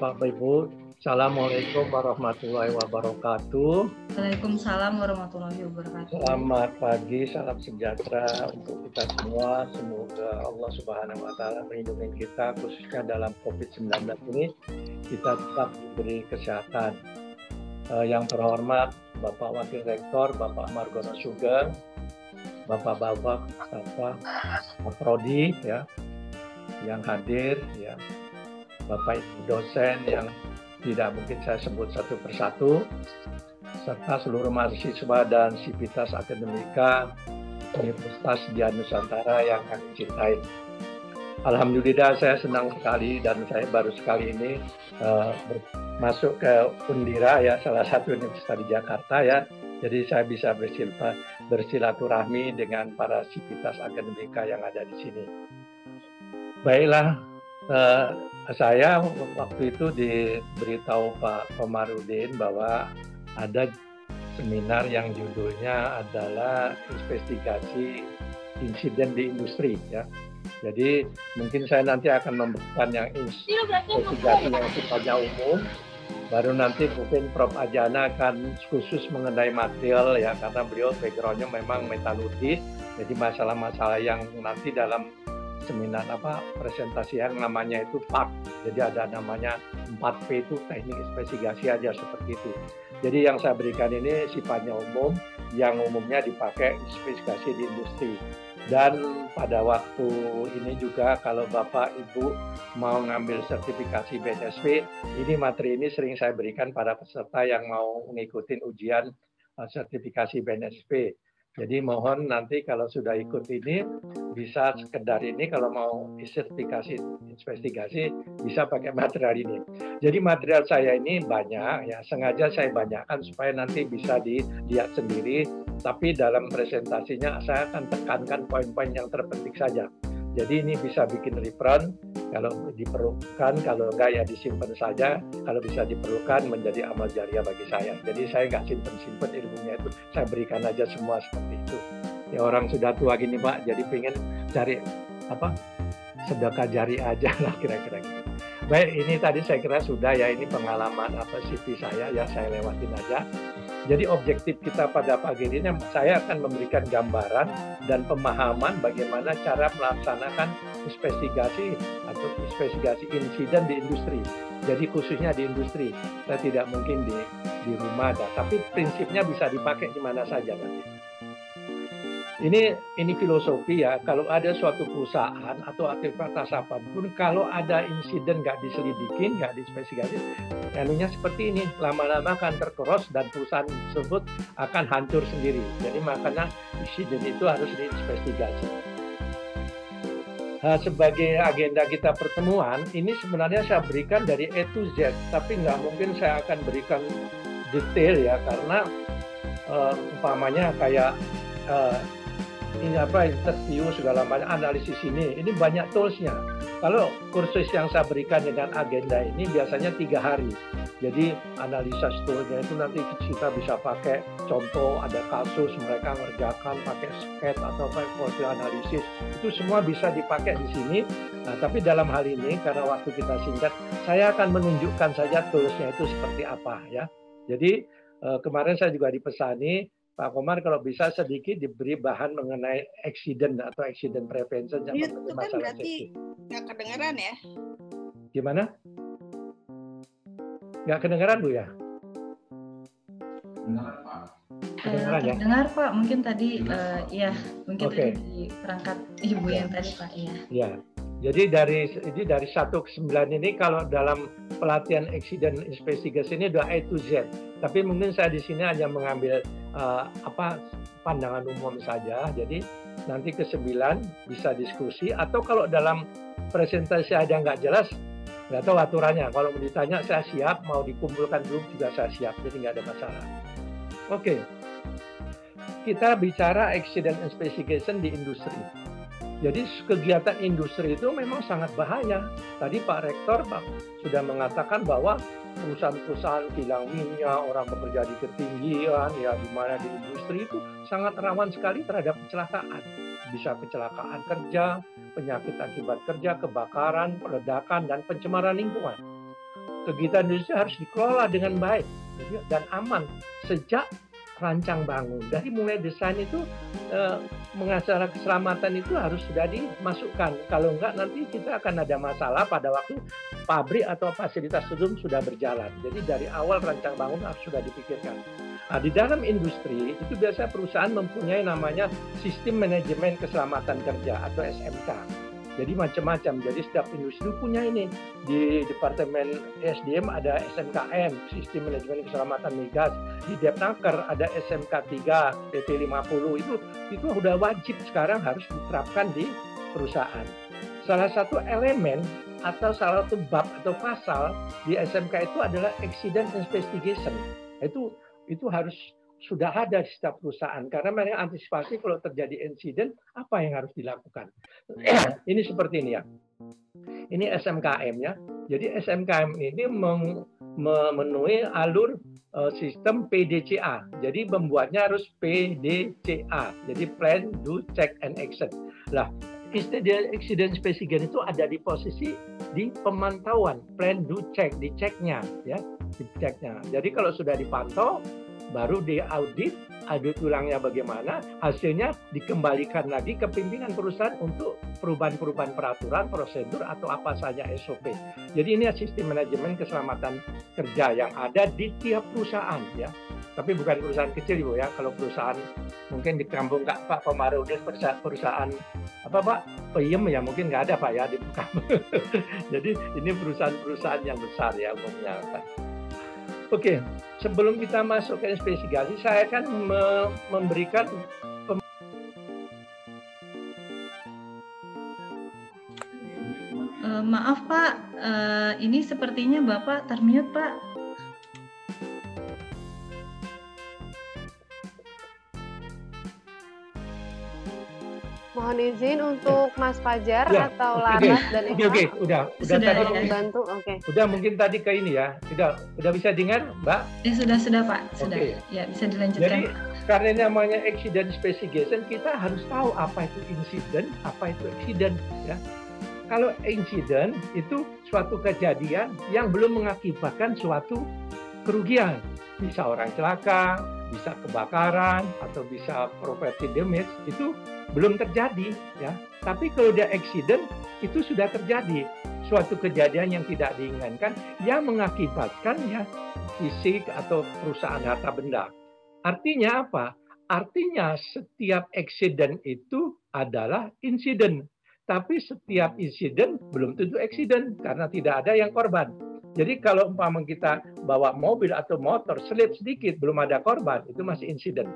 Bapak Ibu, Assalamualaikum warahmatullahi wabarakatuh. Waalaikumsalam warahmatullahi wabarakatuh. Selamat pagi, salam sejahtera untuk kita semua. Semoga Allah Subhanahu wa taala melindungi kita khususnya dalam Covid-19 ini kita tetap diberi kesehatan. Uh, yang terhormat Bapak Wakil Rektor, Bapak Margono Sugeng, Bapak-bapak, Bapak Prodi ya yang hadir ya. Bapak Ibu dosen yang tidak mungkin saya sebut satu persatu, serta seluruh mahasiswa dan sivitas akademika Universitas di Nusantara yang kami cintai. Alhamdulillah saya senang sekali dan saya baru sekali ini uh, masuk ke Undira ya salah satu universitas di Jakarta ya. Jadi saya bisa bersilaturahmi dengan para sivitas akademika yang ada di sini. Baiklah, uh, saya waktu itu diberitahu Pak Komarudin bahwa ada seminar yang judulnya adalah investigasi insiden di industri ya. Jadi mungkin saya nanti akan memberikan yang investigasi yang sifatnya umum, baru nanti mungkin Prof. Ajana akan khusus mengenai material ya karena beliau backgroundnya memang metalurgi, jadi masalah-masalah yang nanti dalam seminar apa presentasi yang namanya itu PAK. Jadi ada namanya 4P itu teknik investigasi aja seperti itu. Jadi yang saya berikan ini sifatnya umum, yang umumnya dipakai investigasi di industri. Dan pada waktu ini juga kalau Bapak Ibu mau ngambil sertifikasi BNSP, ini materi ini sering saya berikan pada peserta yang mau mengikuti ujian eh, sertifikasi BNSP jadi mohon nanti kalau sudah ikut ini bisa sekedar ini kalau mau sertifikasi investigasi bisa pakai material ini. Jadi material saya ini banyak ya sengaja saya banyakkan supaya nanti bisa dilihat sendiri. Tapi dalam presentasinya saya akan tekankan poin-poin yang terpenting saja. Jadi ini bisa bikin reprint kalau diperlukan, kalau enggak ya disimpan saja. Kalau bisa diperlukan menjadi amal jariah bagi saya. Jadi saya nggak simpen-simpen ilmunya itu, saya berikan aja semua seperti itu. Ya orang sudah tua gini Pak, jadi pengen cari apa sedekah jari aja lah kira-kira gitu. Baik, ini tadi saya kira sudah ya ini pengalaman apa CV saya ya saya lewatin aja. Jadi objektif kita pada pagi ini saya akan memberikan gambaran dan pemahaman bagaimana cara melaksanakan investigasi atau investigasi insiden di industri. Jadi khususnya di industri, saya tidak mungkin di di rumah ada, tapi prinsipnya bisa dipakai di mana saja nanti ini ini filosofi ya. Kalau ada suatu perusahaan atau aktivitas apa pun kalau ada insiden nggak diselidikin nggak dispesifikasi anunya seperti ini. Lama-lama akan terkeros dan perusahaan tersebut akan hancur sendiri. Jadi makanya insiden itu harus diinvestigasi. Nah, sebagai agenda kita pertemuan ini sebenarnya saya berikan dari A to Z tapi nggak mungkin saya akan berikan detail ya karena uh, umpamanya kayak uh, apa interview segala macam analisis ini. Ini banyak toolsnya. Kalau kursus yang saya berikan dengan agenda ini biasanya tiga hari. Jadi analisa toolnya itu nanti kita bisa pakai contoh ada kasus mereka mengerjakan pakai sket atau pakai analisis. Itu semua bisa dipakai di sini. Nah, tapi dalam hal ini karena waktu kita singkat saya akan menunjukkan saja toolsnya itu seperti apa ya. Jadi eh, kemarin saya juga dipesani Pak Komar kalau bisa sedikit diberi bahan mengenai accident atau accident prevention yang itu kan berarti nggak kedengeran ya? Gimana? Nggak kedengeran Bu ya? Kedengeran Pak. Kedengeran ya? Dengar Pak, mungkin tadi uh, ya mungkin okay. tadi di perangkat ibu yang tadi Pak ya. Ya, jadi dari ini dari satu ke sembilan ini kalau dalam pelatihan accident investigation ini sudah A to Z. Tapi mungkin saya di sini hanya mengambil uh, apa pandangan umum saja. Jadi nanti ke sembilan bisa diskusi atau kalau dalam presentasi ada nggak jelas nggak tahu aturannya. Kalau ditanya saya siap, mau dikumpulkan dulu juga saya siap. Jadi nggak ada masalah. Oke. Okay. Kita bicara accident investigation di industri. Jadi kegiatan industri itu memang sangat bahaya. Tadi Pak Rektor Pak sudah mengatakan bahwa perusahaan-perusahaan kilang minyak, orang bekerja di ketinggian, ya di mana di industri itu sangat rawan sekali terhadap kecelakaan. Bisa kecelakaan kerja, penyakit akibat kerja, kebakaran, peledakan, dan pencemaran lingkungan. kegiatan industri harus dikelola dengan baik dan aman sejak rancang bangun. Dari mulai desain itu eh, mengasah keselamatan itu harus sudah dimasukkan. Kalau enggak nanti kita akan ada masalah pada waktu pabrik atau fasilitas umum sudah berjalan. Jadi dari awal rancang bangun harus sudah dipikirkan. Nah, di dalam industri itu biasa perusahaan mempunyai namanya sistem manajemen keselamatan kerja atau SMK. Jadi macam-macam. Jadi setiap industri punya ini. Di Departemen SDM ada SMKM, Sistem Manajemen Keselamatan Migas. Di Depnaker ada SMK 3, PT 50. Itu itu sudah wajib sekarang harus diterapkan di perusahaan. Salah satu elemen atau salah satu bab atau pasal di SMK itu adalah accident investigation. Itu itu harus sudah ada di setiap perusahaan karena mereka antisipasi kalau terjadi insiden apa yang harus dilakukan. ini seperti ini ya. Ini SMKM ya. Jadi SMKM ini memenuhi alur uh, sistem PDCA. Jadi membuatnya harus PDCA. Jadi plan, do, check, and action. Lah, accident investigation itu ada di posisi di pemantauan, plan, do, check, diceknya ya, diceknya. Jadi kalau sudah dipantau, baru diaudit, audit ulangnya bagaimana, hasilnya dikembalikan lagi ke pimpinan perusahaan untuk perubahan-perubahan peraturan, prosedur, atau apa saja SOP. Jadi ini sistem manajemen keselamatan kerja yang ada di tiap perusahaan ya. Tapi bukan perusahaan kecil Ibu ya. Kalau perusahaan mungkin di kampung Kak Pak Komarudin perusahaan apa Pak? Peyem ya mungkin nggak ada Pak ya di kampung. Jadi ini perusahaan-perusahaan yang besar ya umumnya Pak. Oke, sebelum kita masuk ke investigasi, saya akan me memberikan uh, maaf Pak, uh, ini sepertinya Bapak termute Pak. Mohon izin untuk Mas Fajar ya, atau okay, Laras dan Oke, okay, okay, udah, udah sudah tadi membantu. Oke. Okay. Udah mungkin tadi ke ini ya. Sudah, udah bisa dengar, Mbak? Ya, sudah, sudah, Pak. Sudah. Okay. Ya, bisa dilanjutkan. Jadi, karena ini namanya accident investigation, kita harus tahu apa itu insiden, apa itu accident, ya. Kalau insiden itu suatu kejadian yang belum mengakibatkan suatu kerugian. Bisa orang celaka, bisa kebakaran, atau bisa property damage, itu belum terjadi ya. Tapi kalau dia accident itu sudah terjadi suatu kejadian yang tidak diinginkan yang mengakibatkan ya fisik atau perusahaan harta benda. Artinya apa? Artinya setiap accident itu adalah insiden. Tapi setiap insiden belum tentu accident karena tidak ada yang korban. Jadi kalau umpama kita bawa mobil atau motor selip sedikit belum ada korban itu masih insiden.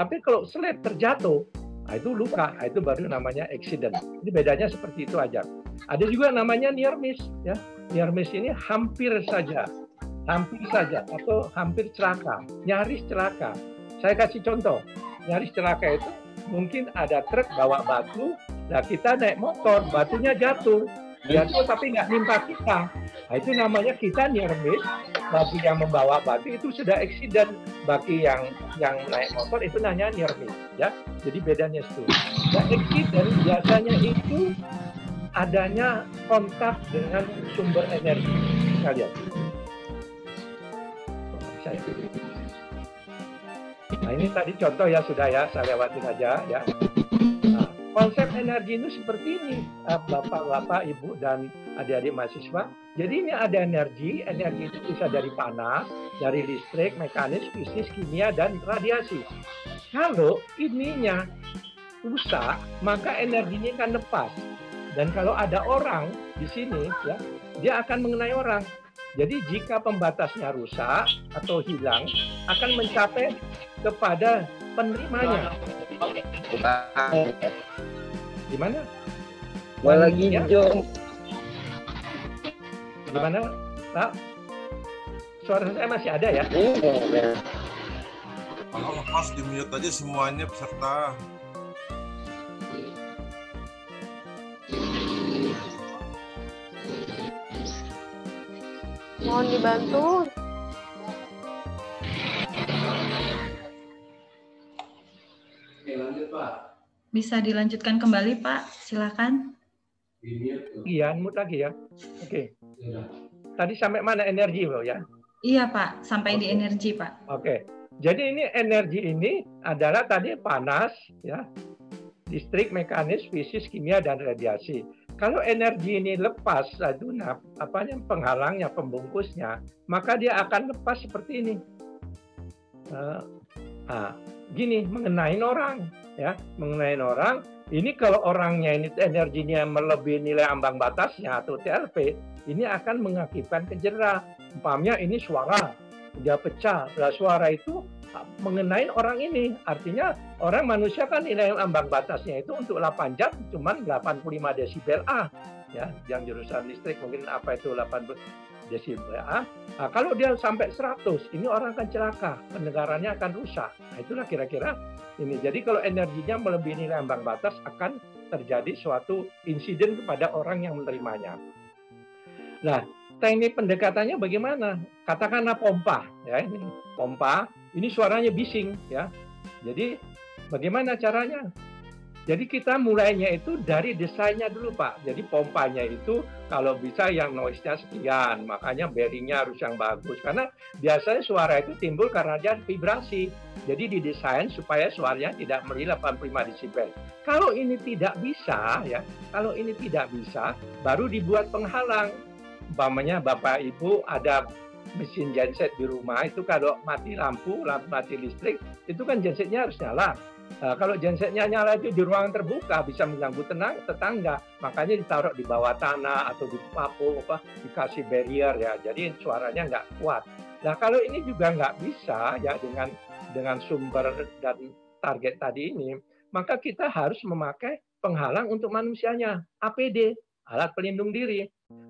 Tapi kalau selip terjatuh Nah, itu luka, nah, itu baru namanya accident. Ini bedanya seperti itu aja. Ada juga namanya near miss, ya. Near miss ini hampir saja, hampir saja atau hampir celaka, nyaris celaka. Saya kasih contoh, nyaris celaka itu mungkin ada truk bawa batu, nah kita naik motor, batunya jatuh, jatuh tapi nggak nimpa kita. Nah, itu namanya kita near miss. Bagi yang membawa batu itu sudah accident. Bagi yang yang naik motor itu nanya near miss. Ya, jadi bedanya itu. Nah, accident biasanya itu adanya kontak dengan sumber energi. Kita lihat. Saya. Nah ini tadi contoh ya sudah ya, saya lewatin aja ya konsep energi itu seperti ini, eh, bapak-bapak, ibu dan adik-adik mahasiswa. Jadi ini ada energi, energi itu bisa dari panas, dari listrik, mekanis, fisik, kimia, dan radiasi. Kalau ininya rusak, maka energinya akan lepas. Dan kalau ada orang di sini, ya, dia akan mengenai orang. Jadi jika pembatasnya rusak atau hilang, akan mencapai kepada penerimanya. Gimana? Mau lagi hijau. Gimana, Pak? Suara saya masih ada ya? Iya. Kalau lepas di mute aja semuanya peserta. Mohon dibantu Bisa dilanjutkan kembali, Pak. Silakan. Iya, mute lagi ya. Oke. Okay. tadi sampai mana energi loh ya? Iya Pak, sampai okay. di energi Pak. Oke, jadi ini energi ini adalah tadi panas ya, listrik, mekanis, fisik, kimia dan radiasi. Kalau energi ini lepas, aduna, apa yang penghalangnya, pembungkusnya, maka dia akan lepas seperti ini. Uh, nah, gini mengenai orang, ya, mengenai orang. Ini kalau orangnya ini energinya melebihi nilai ambang batasnya atau TLP, ini akan mengakibatkan kejera. Umpamanya ini suara, dia pecah. Nah, suara itu mengenai orang ini. Artinya orang manusia kan nilai ambang batasnya itu untuk 8 jam cuma 85 desibel A. Ya, yang jurusan listrik mungkin apa itu 80 desibel A. Nah, kalau dia sampai 100, ini orang akan celaka, pendengarannya akan rusak. Nah, itulah kira-kira ini. Jadi kalau energinya melebihi nilai ambang batas akan terjadi suatu insiden kepada orang yang menerimanya. Nah, teknik pendekatannya bagaimana? Katakanlah pompa, ya ini pompa ini suaranya bising ya. Jadi bagaimana caranya? Jadi kita mulainya itu dari desainnya dulu Pak. Jadi pompanya itu kalau bisa yang noise-nya sekian, makanya bearingnya harus yang bagus. Karena biasanya suara itu timbul karena dia vibrasi. Jadi didesain supaya suaranya tidak meri 85 desibel. Kalau ini tidak bisa ya, kalau ini tidak bisa, baru dibuat penghalang. Umpamanya Bapak Ibu ada mesin genset di rumah itu kalau mati lampu, lampu mati listrik, itu kan gensetnya harus nyala. Nah, kalau gensetnya nyala itu di ruangan terbuka bisa mengganggu tenang tetangga, makanya ditaruh di bawah tanah atau di papo apa dikasih barrier ya, jadi suaranya nggak kuat. Nah kalau ini juga nggak bisa ya dengan dengan sumber dan target tadi ini, maka kita harus memakai penghalang untuk manusianya, APD, alat pelindung diri.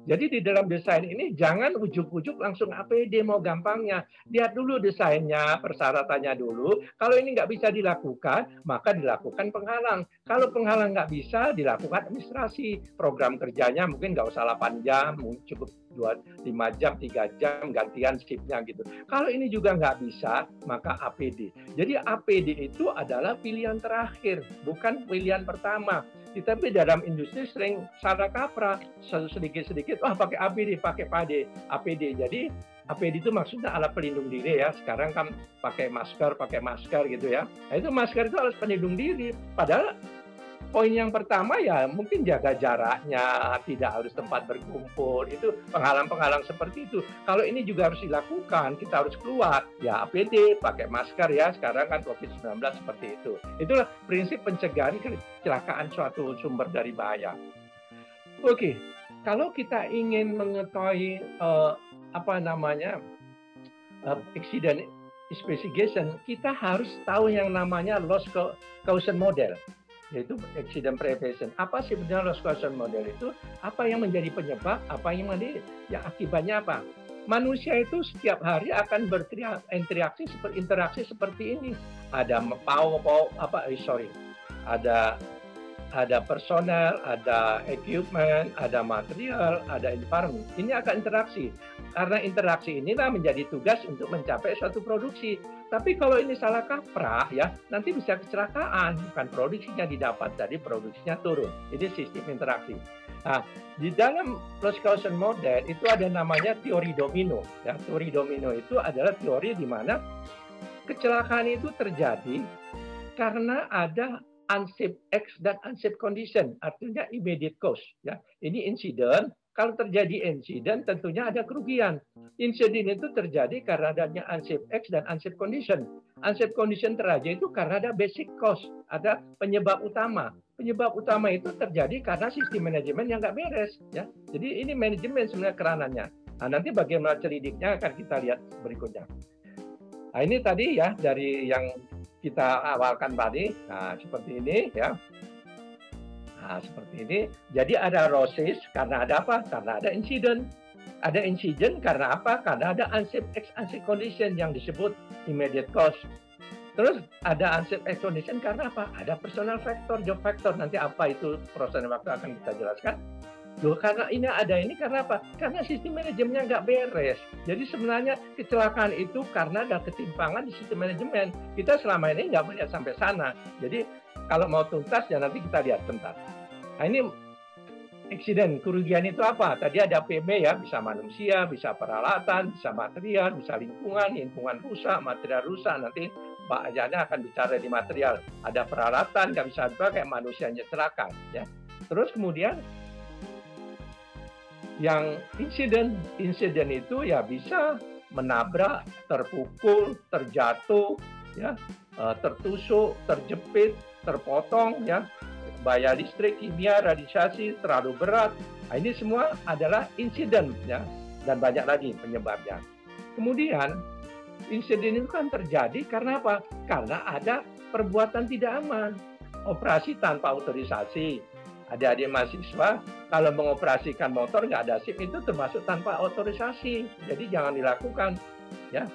Jadi di dalam desain ini jangan ujuk-ujuk langsung APD mau gampangnya. Lihat dulu desainnya, persyaratannya dulu. Kalau ini nggak bisa dilakukan, maka dilakukan penghalang. Kalau penghalang nggak bisa, dilakukan administrasi. Program kerjanya mungkin nggak usah 8 jam, cukup 2, 5 jam, 3 jam, gantian shiftnya gitu. Kalau ini juga nggak bisa, maka APD. Jadi APD itu adalah pilihan terakhir, bukan pilihan pertama. Tetapi dalam industri sering salah kaprah, sedikit-sedikit, wah pakai APD, pakai PAD, APD. Jadi APD itu maksudnya alat pelindung diri ya. Sekarang kan pakai masker, pakai masker gitu ya. Nah itu masker itu alat pelindung diri. Padahal poin yang pertama ya mungkin jaga jaraknya, tidak harus tempat berkumpul. Itu penghalang-penghalang seperti itu. Kalau ini juga harus dilakukan, kita harus keluar. Ya APD, pakai masker ya. Sekarang kan COVID-19 seperti itu. Itulah prinsip pencegahan kecelakaan suatu sumber dari bahaya. Oke, kalau kita ingin mengetahui uh, apa namanya uh, accident investigation, kita harus tahu yang namanya loss causation model yaitu accident prevention. Apa sih sebenarnya loss causation model itu? Apa yang menjadi penyebab? Apa yang menjadi ya akibatnya apa? Manusia itu setiap hari akan berinteraksi seperti interaksi seperti ini. Ada pau pau apa? Eh, sorry, ada ada personel, ada equipment, ada material, ada environment. Ini akan interaksi. Karena interaksi inilah menjadi tugas untuk mencapai suatu produksi. Tapi kalau ini salah kaprah ya, nanti bisa kecelakaan. Bukan produksinya didapat, jadi produksinya turun. Ini sistem interaksi. Nah, di dalam loss causation model itu ada namanya teori domino. Ya, teori domino itu adalah teori di mana kecelakaan itu terjadi karena ada unsafe X dan unsafe condition, artinya immediate cause. Ya, ini insiden. Kalau terjadi insiden, tentunya ada kerugian. Insiden itu terjadi karena adanya unsafe X dan unsafe condition. Unsafe condition terjadi itu karena ada basic cause, ada penyebab utama. Penyebab utama itu terjadi karena sistem manajemen yang nggak beres. Ya, jadi ini manajemen sebenarnya keranannya. Nah, nanti bagaimana celidiknya akan kita lihat berikutnya. Nah, ini tadi ya dari yang kita awalkan tadi. Nah, seperti ini ya. Nah, seperti ini. Jadi ada rosis karena ada apa? Karena ada insiden. Ada insiden karena apa? Karena ada unsafe ex unsafe condition yang disebut immediate cause. Terus ada unsafe ex condition karena apa? Ada personal factor, job factor. Nanti apa itu personal factor akan kita jelaskan. Loh, karena ini ada ini karena apa? Karena sistem manajemennya nggak beres. Jadi sebenarnya kecelakaan itu karena ada ketimpangan di sistem manajemen. Kita selama ini nggak melihat sampai sana. Jadi kalau mau tuntas ya nanti kita lihat bentar. Nah ini Eksiden, kerugian itu apa? Tadi ada PB ya, bisa manusia, bisa peralatan, bisa material, bisa lingkungan, lingkungan rusak, material rusak. Nanti Pak Ajana akan bicara di material. Ada peralatan, nggak bisa dipakai, manusianya celaka. Ya. Terus kemudian yang insiden, insiden itu ya bisa menabrak, terpukul, terjatuh, ya, eh, tertusuk, terjepit, terpotong, ya, bayar listrik, kimia, radiasi terlalu berat. Nah, ini semua adalah insiden ya dan banyak lagi penyebabnya. Kemudian insiden itu kan terjadi karena apa? Karena ada perbuatan tidak aman, operasi tanpa otorisasi. Adik-adik mahasiswa kalau mengoperasikan motor nggak ada SIM itu termasuk tanpa otorisasi, jadi jangan dilakukan ya.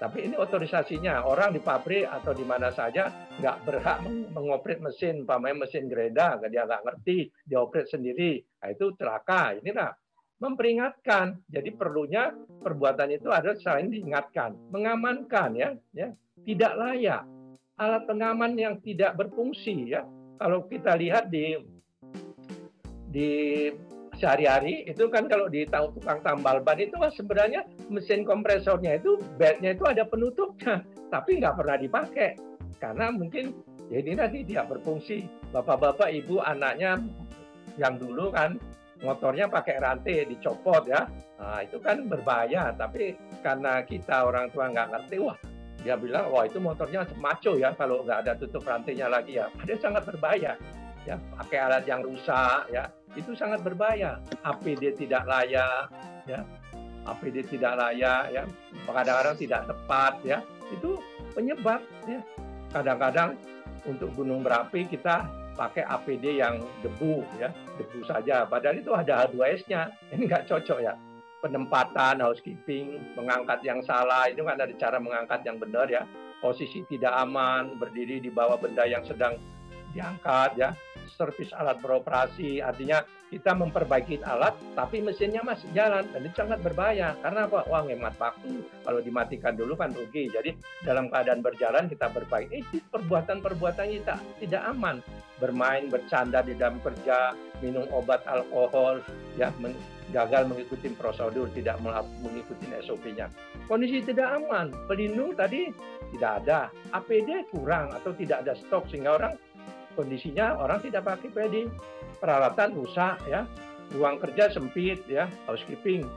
Tapi ini otorisasinya orang di pabrik atau di mana saja nggak berhak mengopret mesin, pamer mesin gereda, dia nggak ngerti, dia operet sendiri, nah, itu celaka. Inilah memperingatkan. Jadi perlunya perbuatan itu adalah saling diingatkan, mengamankan ya, ya tidak layak. Alat pengaman yang tidak berfungsi ya. Kalau kita lihat di di sehari-hari itu kan kalau di tukang tambal ban itu kan sebenarnya mesin kompresornya itu bednya itu ada penutupnya tapi nggak pernah dipakai. Karena mungkin ya ini nanti tidak berfungsi. Bapak-bapak ibu anaknya yang dulu kan motornya pakai rantai dicopot ya. Nah, itu kan berbahaya tapi karena kita orang tua nggak ngerti wah dia bilang wah itu motornya maco ya kalau nggak ada tutup rantainya lagi ya. Padahal sangat berbahaya ya. Pakai alat yang rusak ya itu sangat berbahaya. APD tidak layak ya. APD tidak layak ya. Kadang-kadang tidak tepat ya. Itu penyebab ya. Kadang-kadang untuk gunung berapi kita pakai APD yang debu ya. Debu saja. Padahal itu ada H2S-nya ini nggak cocok ya. Penempatan housekeeping mengangkat yang salah. Itu kan ada cara mengangkat yang benar ya. Posisi tidak aman berdiri di bawah benda yang sedang diangkat ya servis alat beroperasi. Artinya kita memperbaiki alat tapi mesinnya masih jalan dan itu sangat berbahaya. Karena apa? Wah hemat waktu. Kalau dimatikan dulu kan rugi. Jadi dalam keadaan berjalan kita berbaiki itu perbuatan-perbuatan kita tidak aman. Bermain bercanda di dalam kerja minum obat alkohol ya men gagal mengikuti prosedur tidak mengikuti SOP-nya kondisi tidak aman. Pelindung tadi tidak ada. APD kurang atau tidak ada stok sehingga orang kondisinya orang tidak pakai PD, peralatan rusak ya, ruang kerja sempit ya, housekeeping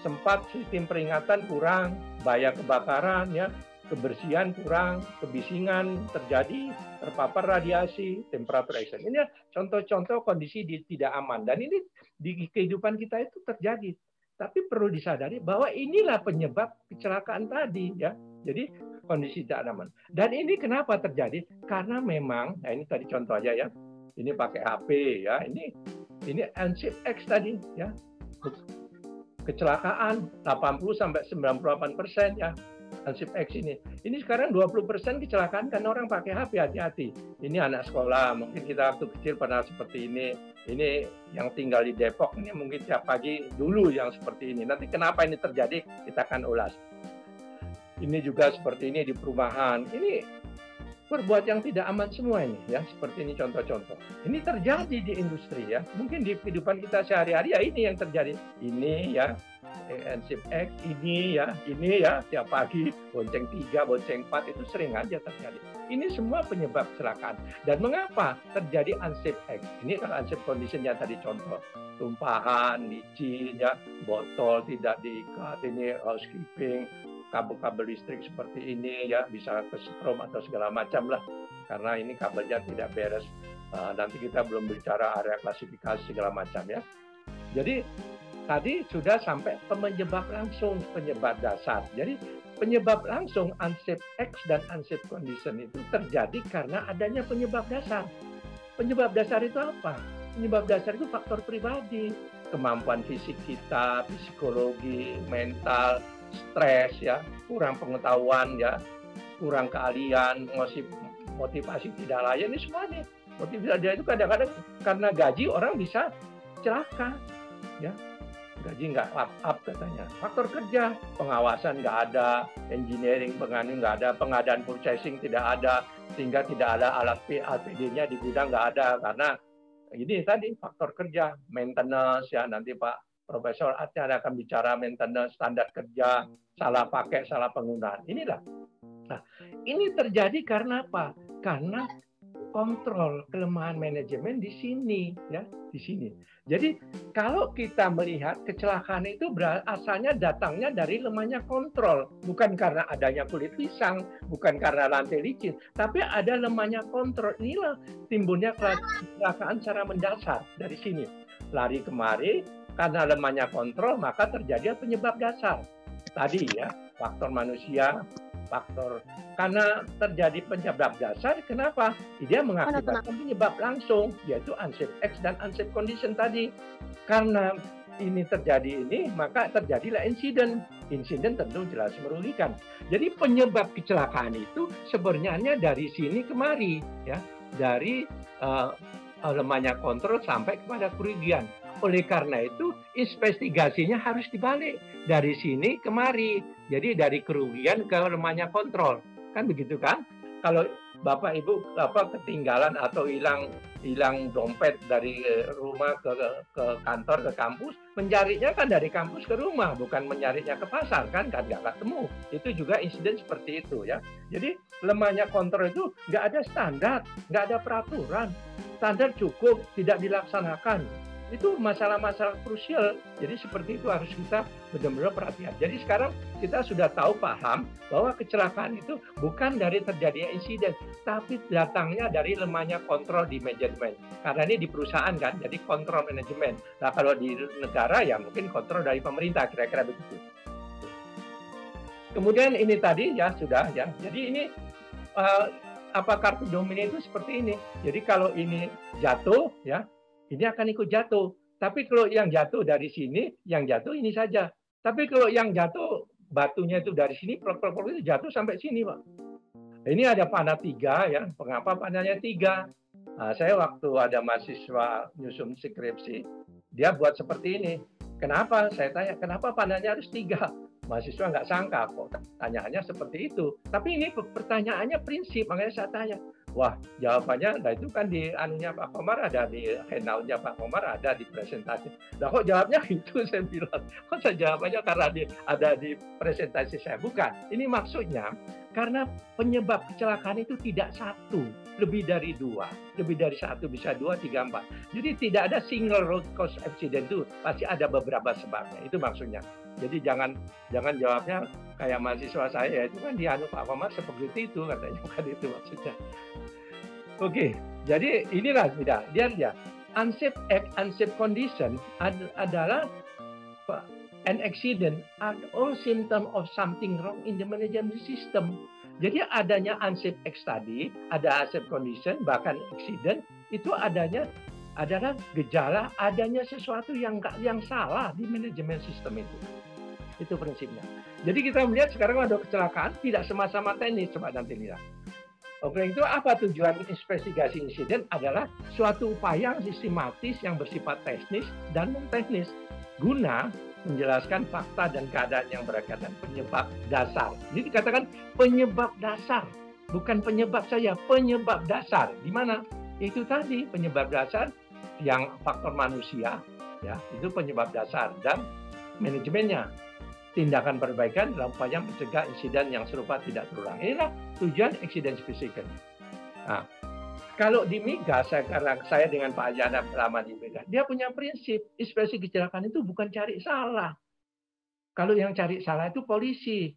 sempat sistem peringatan kurang, bahaya kebakaran ya, kebersihan kurang, kebisingan terjadi, terpapar radiasi, temperatur ekstrim. Ini contoh-contoh kondisi di, tidak aman dan ini di kehidupan kita itu terjadi. Tapi perlu disadari bahwa inilah penyebab kecelakaan tadi ya. Jadi kondisi tidak aman. Dan ini kenapa terjadi? Karena memang, nah ini tadi contoh aja ya, ini pakai HP ya, ini ini NSIP X tadi ya, kecelakaan 80 sampai 98 persen ya, NSIP X ini. Ini sekarang 20 persen kecelakaan karena orang pakai HP hati-hati. Ini anak sekolah, mungkin kita waktu kecil pernah seperti ini. Ini yang tinggal di Depok ini mungkin tiap pagi dulu yang seperti ini. Nanti kenapa ini terjadi kita akan ulas ini juga seperti ini di perumahan. Ini berbuat yang tidak aman semua ini ya. Seperti ini contoh-contoh. Ini terjadi di industri ya. Mungkin di kehidupan kita sehari-hari ya ini yang terjadi. Ini ya NSIP X ini ya ini ya tiap pagi bonceng tiga bonceng empat itu sering aja terjadi. Ini semua penyebab kecelakaan. Dan mengapa terjadi unsip X? Ini kan unsip conditionnya tadi contoh. Tumpahan licin ya botol tidak diikat ini housekeeping kabel-kabel listrik seperti ini ya bisa kesetrum atau segala macam lah. Karena ini kabelnya tidak beres uh, nanti kita belum bicara area klasifikasi segala macam ya. Jadi tadi sudah sampai penyebab langsung penyebab dasar. Jadi penyebab langsung unsafe X dan unsafe condition itu terjadi karena adanya penyebab dasar. Penyebab dasar itu apa? Penyebab dasar itu faktor pribadi kemampuan fisik kita psikologi mental stres ya, kurang pengetahuan ya, kurang keahlian, motivasi tidak layak ini semua. Motivasi itu kadang-kadang karena gaji orang bisa celaka ya. Gaji nggak up, up katanya. Faktor kerja, pengawasan nggak ada, engineering pengadaan nggak ada, pengadaan purchasing tidak ada, sehingga tidak ada alat APD-nya di gudang nggak ada karena ini tadi faktor kerja, maintenance ya nanti Pak Profesor Atya akan bicara maintenance standar kerja, salah pakai, salah penggunaan. Inilah. Nah, ini terjadi karena apa? Karena kontrol kelemahan manajemen di sini ya di sini jadi kalau kita melihat kecelakaan itu asalnya datangnya dari lemahnya kontrol bukan karena adanya kulit pisang bukan karena lantai licin tapi ada lemahnya kontrol inilah timbulnya kecelakaan secara mendasar dari sini lari kemari karena lemahnya kontrol maka terjadi penyebab dasar. Tadi ya faktor manusia faktor karena terjadi penyebab dasar kenapa? Dia mengakibatkan penyebab langsung yaitu unsafe X dan unsafe condition tadi. Karena ini terjadi ini maka terjadilah insiden. Insiden tentu jelas merugikan. Jadi penyebab kecelakaan itu sebenarnya dari sini kemari ya. Dari uh, lemahnya kontrol sampai kepada kerugian oleh karena itu, investigasinya harus dibalik dari sini kemari. Jadi dari kerugian ke lemahnya kontrol. Kan begitu kan? Kalau Bapak Ibu apa ketinggalan atau hilang hilang dompet dari eh, rumah ke, ke kantor ke kampus, mencarinya kan dari kampus ke rumah, bukan mencarinya ke pasar kan kan nggak ketemu. Itu juga insiden seperti itu ya. Jadi lemahnya kontrol itu nggak ada standar, nggak ada peraturan. Standar cukup tidak dilaksanakan itu masalah-masalah krusial. Jadi seperti itu harus kita benar-benar perhatian. Jadi sekarang kita sudah tahu paham bahwa kecelakaan itu bukan dari terjadinya insiden, tapi datangnya dari lemahnya kontrol di manajemen. Karena ini di perusahaan kan, jadi kontrol manajemen. Nah kalau di negara ya mungkin kontrol dari pemerintah, kira-kira begitu. Kemudian ini tadi ya sudah ya. Jadi ini uh, apa kartu domino itu seperti ini. Jadi kalau ini jatuh ya ini akan ikut jatuh. Tapi kalau yang jatuh dari sini, yang jatuh ini saja. Tapi kalau yang jatuh batunya itu dari sini, prok-prok itu jatuh sampai sini, Pak. Ini ada panah tiga, ya. Mengapa panahnya tiga? Nah, saya waktu ada mahasiswa nyusun skripsi, dia buat seperti ini. Kenapa? Saya tanya, kenapa panahnya harus tiga? Mahasiswa nggak sangka kok tanyaannya seperti itu. Tapi ini pertanyaannya prinsip, makanya saya tanya, Wah, jawabannya, nah itu kan di anunya Pak Komar ada di handoutnya Pak Komar ada di presentasi. Nah kok jawabnya itu saya bilang, kok saya jawabannya karena di, ada di presentasi saya bukan. Ini maksudnya karena penyebab kecelakaan itu tidak satu, lebih dari dua, lebih dari satu bisa dua, tiga, empat. Jadi tidak ada single road cause accident itu pasti ada beberapa sebabnya. Itu maksudnya. Jadi jangan jangan jawabnya kayak mahasiswa saya itu kan di anu Pak Komar seperti itu katanya bukan itu maksudnya. Oke, jadi inilah tidak dia dia unsafe act, unsafe condition ad, adalah an accident are all symptom of something wrong in the management system. Jadi adanya unsafe act tadi, ada unsafe condition, bahkan accident itu adanya adalah gejala adanya sesuatu yang yang salah di manajemen sistem itu. Itu prinsipnya. Jadi kita melihat sekarang ada kecelakaan tidak sama-sama teknis, coba nanti lihat. Oke, itu apa tujuan investigasi insiden adalah suatu upaya sistematis yang bersifat teknis dan non teknis guna menjelaskan fakta dan keadaan yang berkaitan penyebab dasar. Jadi dikatakan penyebab dasar, bukan penyebab saya, penyebab dasar. Di mana? Itu tadi penyebab dasar yang faktor manusia, ya itu penyebab dasar dan manajemennya tindakan perbaikan dalam upaya mencegah insiden yang serupa tidak terulang. Inilah tujuan accident specific. Nah, kalau di Miga, saya, karena saya dengan Pak Ajana lama di Miga, dia punya prinsip, inspeksi kecelakaan itu bukan cari salah. Kalau yang cari salah itu polisi,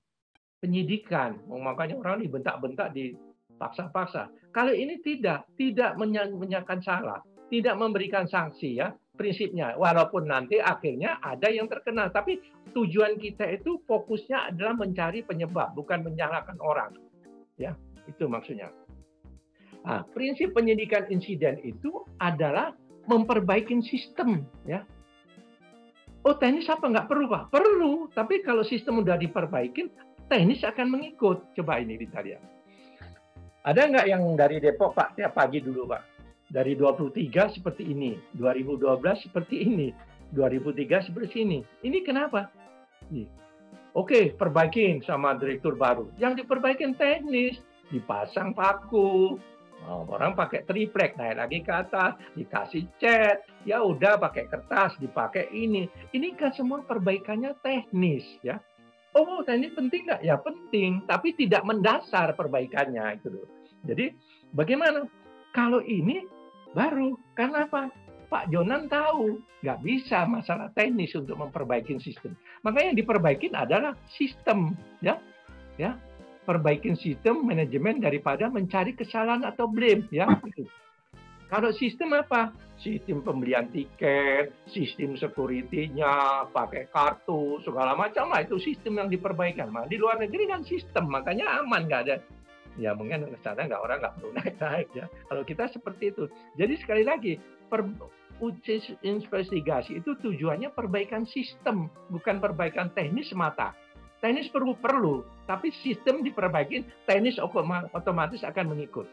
penyidikan. Makanya orang dibentak-bentak, dipaksa-paksa. Kalau ini tidak, tidak menyatakan salah, tidak memberikan sanksi ya prinsipnya. Walaupun nanti akhirnya ada yang terkena, tapi tujuan kita itu fokusnya adalah mencari penyebab, bukan menyalahkan orang. Ya, itu maksudnya. Nah, prinsip penyidikan insiden itu adalah memperbaiki sistem, ya. Oh, teknis apa nggak perlu, Pak? Perlu, tapi kalau sistem udah diperbaikin, teknis akan mengikut. Coba ini kita lihat. Ada nggak yang dari Depok, Pak? Tiap pagi dulu, Pak dari 23 seperti ini, 2012 seperti ini, 2003 seperti ini. Ini kenapa? Oke, perbaikin sama direktur baru. Yang diperbaikin teknis, dipasang paku, orang pakai triplek, naik lagi ke atas, dikasih cat, ya udah pakai kertas, dipakai ini. Ini kan semua perbaikannya teknis ya. Oh, teknis penting nggak? Ya penting, tapi tidak mendasar perbaikannya itu loh. Jadi bagaimana? Kalau ini baru, karena apa? Pak Jonan tahu nggak bisa masalah teknis untuk memperbaiki sistem. Makanya yang diperbaikin adalah sistem, ya, ya perbaikin sistem manajemen daripada mencari kesalahan atau blame ya. Kalau sistem apa? Sistem pembelian tiket, sistem security-nya, pakai kartu, segala macam lah itu sistem yang diperbaikan. Nah, di luar negeri kan sistem, makanya aman nggak ada. Ya mungkin ke nggak orang nggak perlu naik-naik ya. Kalau kita seperti itu. Jadi sekali lagi, per, uji investigasi itu tujuannya perbaikan sistem, bukan perbaikan teknis semata. Teknis perlu perlu, tapi sistem diperbaiki, teknis otomatis akan mengikut.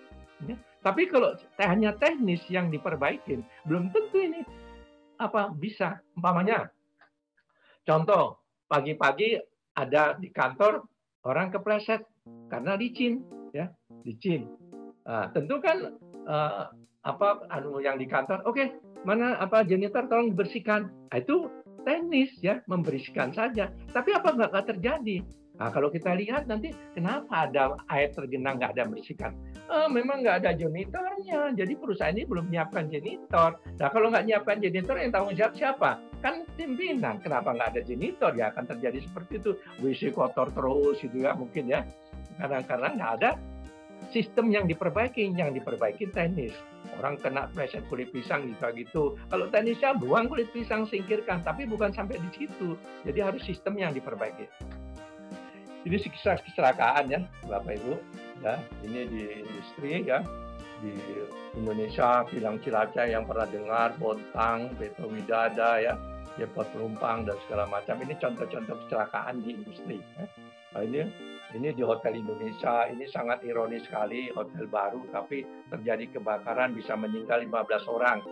Ya. Tapi kalau hanya teknis yang diperbaiki, belum tentu ini apa bisa. Umpamanya, contoh pagi-pagi ada di kantor orang kepleset karena licin, ya licin. Nah, tentu kan uh, apa anu yang di kantor, oke okay, mana apa janitor tolong dibersihkan. Nah, itu teknis ya membersihkan saja. Tapi apa nggak terjadi? Nah, kalau kita lihat nanti kenapa ada air tergenang nggak ada bersihkan? Oh, memang nggak ada janitornya. Jadi perusahaan ini belum menyiapkan janitor. Nah kalau nggak menyiapkan janitor yang tanggung jawab siapa? Kan pimpinan. Kenapa nggak ada janitor? Ya akan terjadi seperti itu. WC kotor terus gitu ya mungkin ya. Kadang-kadang nggak ada sistem yang diperbaiki. Yang diperbaiki teknis orang kena pleset kulit pisang juga gitu. Kalau teknisnya buang kulit pisang, singkirkan, tapi bukan sampai di situ. Jadi harus sistem yang diperbaiki. Ini kisah kecelakaan ya, Bapak Ibu. Ya, ini di industri ya, di Indonesia, bilang Cilacap yang pernah dengar, Bontang, Petro Widada ya, depot penumpang dan segala macam. Ini contoh-contoh kecelakaan di industri. Ya. Nah, ini ini di Hotel Indonesia, ini sangat ironis sekali, hotel baru, tapi terjadi kebakaran bisa meninggal 15 orang.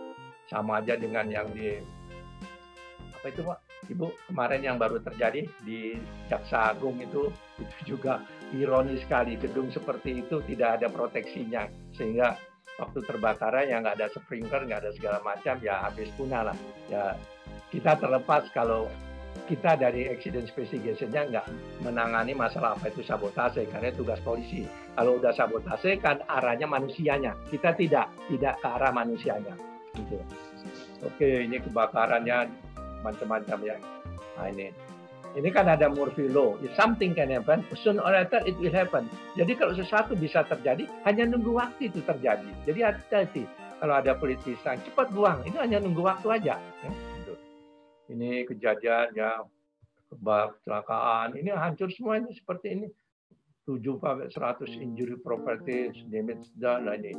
Sama aja dengan yang di, apa itu Pak? Ibu, kemarin yang baru terjadi di Jaksa Agung itu, itu juga ironis sekali. Gedung seperti itu tidak ada proteksinya, sehingga waktu terbakaran yang nggak ada sprinkler, nggak ada segala macam, ya habis punah lah. Ya kita terlepas kalau kita dari accident investigation-nya nggak menangani masalah apa itu sabotase karena tugas polisi. Kalau udah sabotase kan arahnya manusianya. Kita tidak tidak ke arah manusianya. Gitu. Oke, ini kebakarannya macam-macam ya. Nah ini. Ini kan ada Murphy Law. If something can happen, soon or later it will happen. Jadi kalau sesuatu bisa terjadi, hanya nunggu waktu itu terjadi. Jadi hati-hati. Kalau ada politisi, cepat buang. Itu hanya nunggu waktu aja. Ya ini kejadian ya kecelakaan ini hancur semuanya seperti ini 7 sampai 100 injury property damage dan nah ini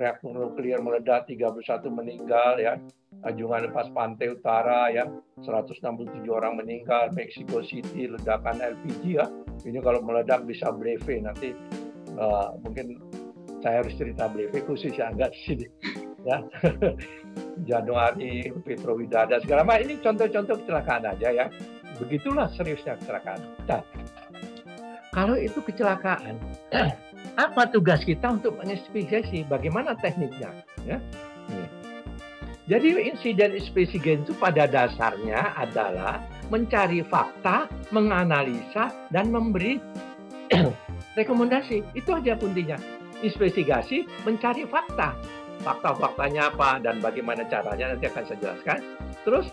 reaktor nuklir meledak 31 meninggal ya Ajungan lepas pantai utara ya 167 orang meninggal Mexico City ledakan LPG ya ini kalau meledak bisa bleve nanti uh, mungkin saya harus cerita bleve khusus ya enggak sih ya Januari, Petro Widada, segala macam. Ini contoh-contoh kecelakaan aja ya. Begitulah seriusnya kecelakaan. Nah, kalau itu kecelakaan, apa tugas kita untuk menginvestigasi? Bagaimana tekniknya? Ya. Jadi insiden investigasi itu pada dasarnya adalah mencari fakta, menganalisa, dan memberi rekomendasi. Itu aja kuntinya. Investigasi mencari fakta fakta-faktanya apa dan bagaimana caranya nanti akan saya jelaskan. Terus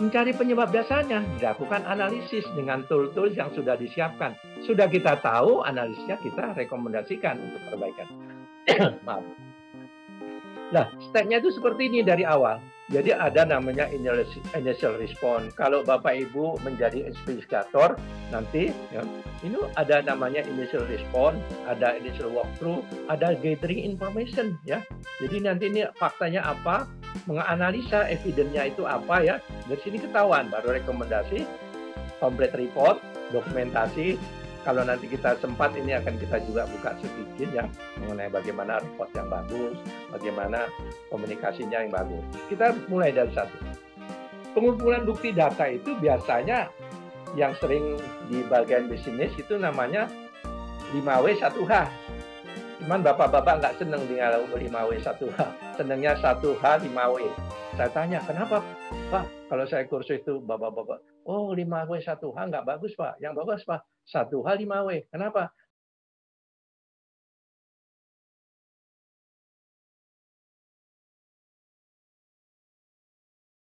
mencari penyebab dasarnya, dilakukan analisis dengan tool-tools yang sudah disiapkan. Sudah kita tahu analisisnya, kita rekomendasikan untuk perbaikan. Maaf. Nah, stepnya itu seperti ini dari awal. Jadi ada namanya initial response. Kalau Bapak Ibu menjadi investigator nanti ya, ini ada namanya initial response, ada initial walkthrough, ada gathering information ya. Jadi nanti ini faktanya apa, menganalisa evidence-nya itu apa ya. Dari sini ketahuan baru rekomendasi, complete report, dokumentasi, kalau nanti kita sempat ini akan kita juga buka sedikit ya mengenai bagaimana report yang bagus, bagaimana komunikasinya yang bagus. Kita mulai dari satu. Pengumpulan bukti data itu biasanya yang sering di bagian bisnis itu namanya 5W 1H. Cuman bapak-bapak nggak seneng dengan 5W 1H. Senengnya 1H 5W. Saya tanya, kenapa Pak? Kalau saya kursus itu bapak-bapak, oh 5W 1H nggak bagus Pak. Yang bagus Pak, 1H 5W. Kenapa?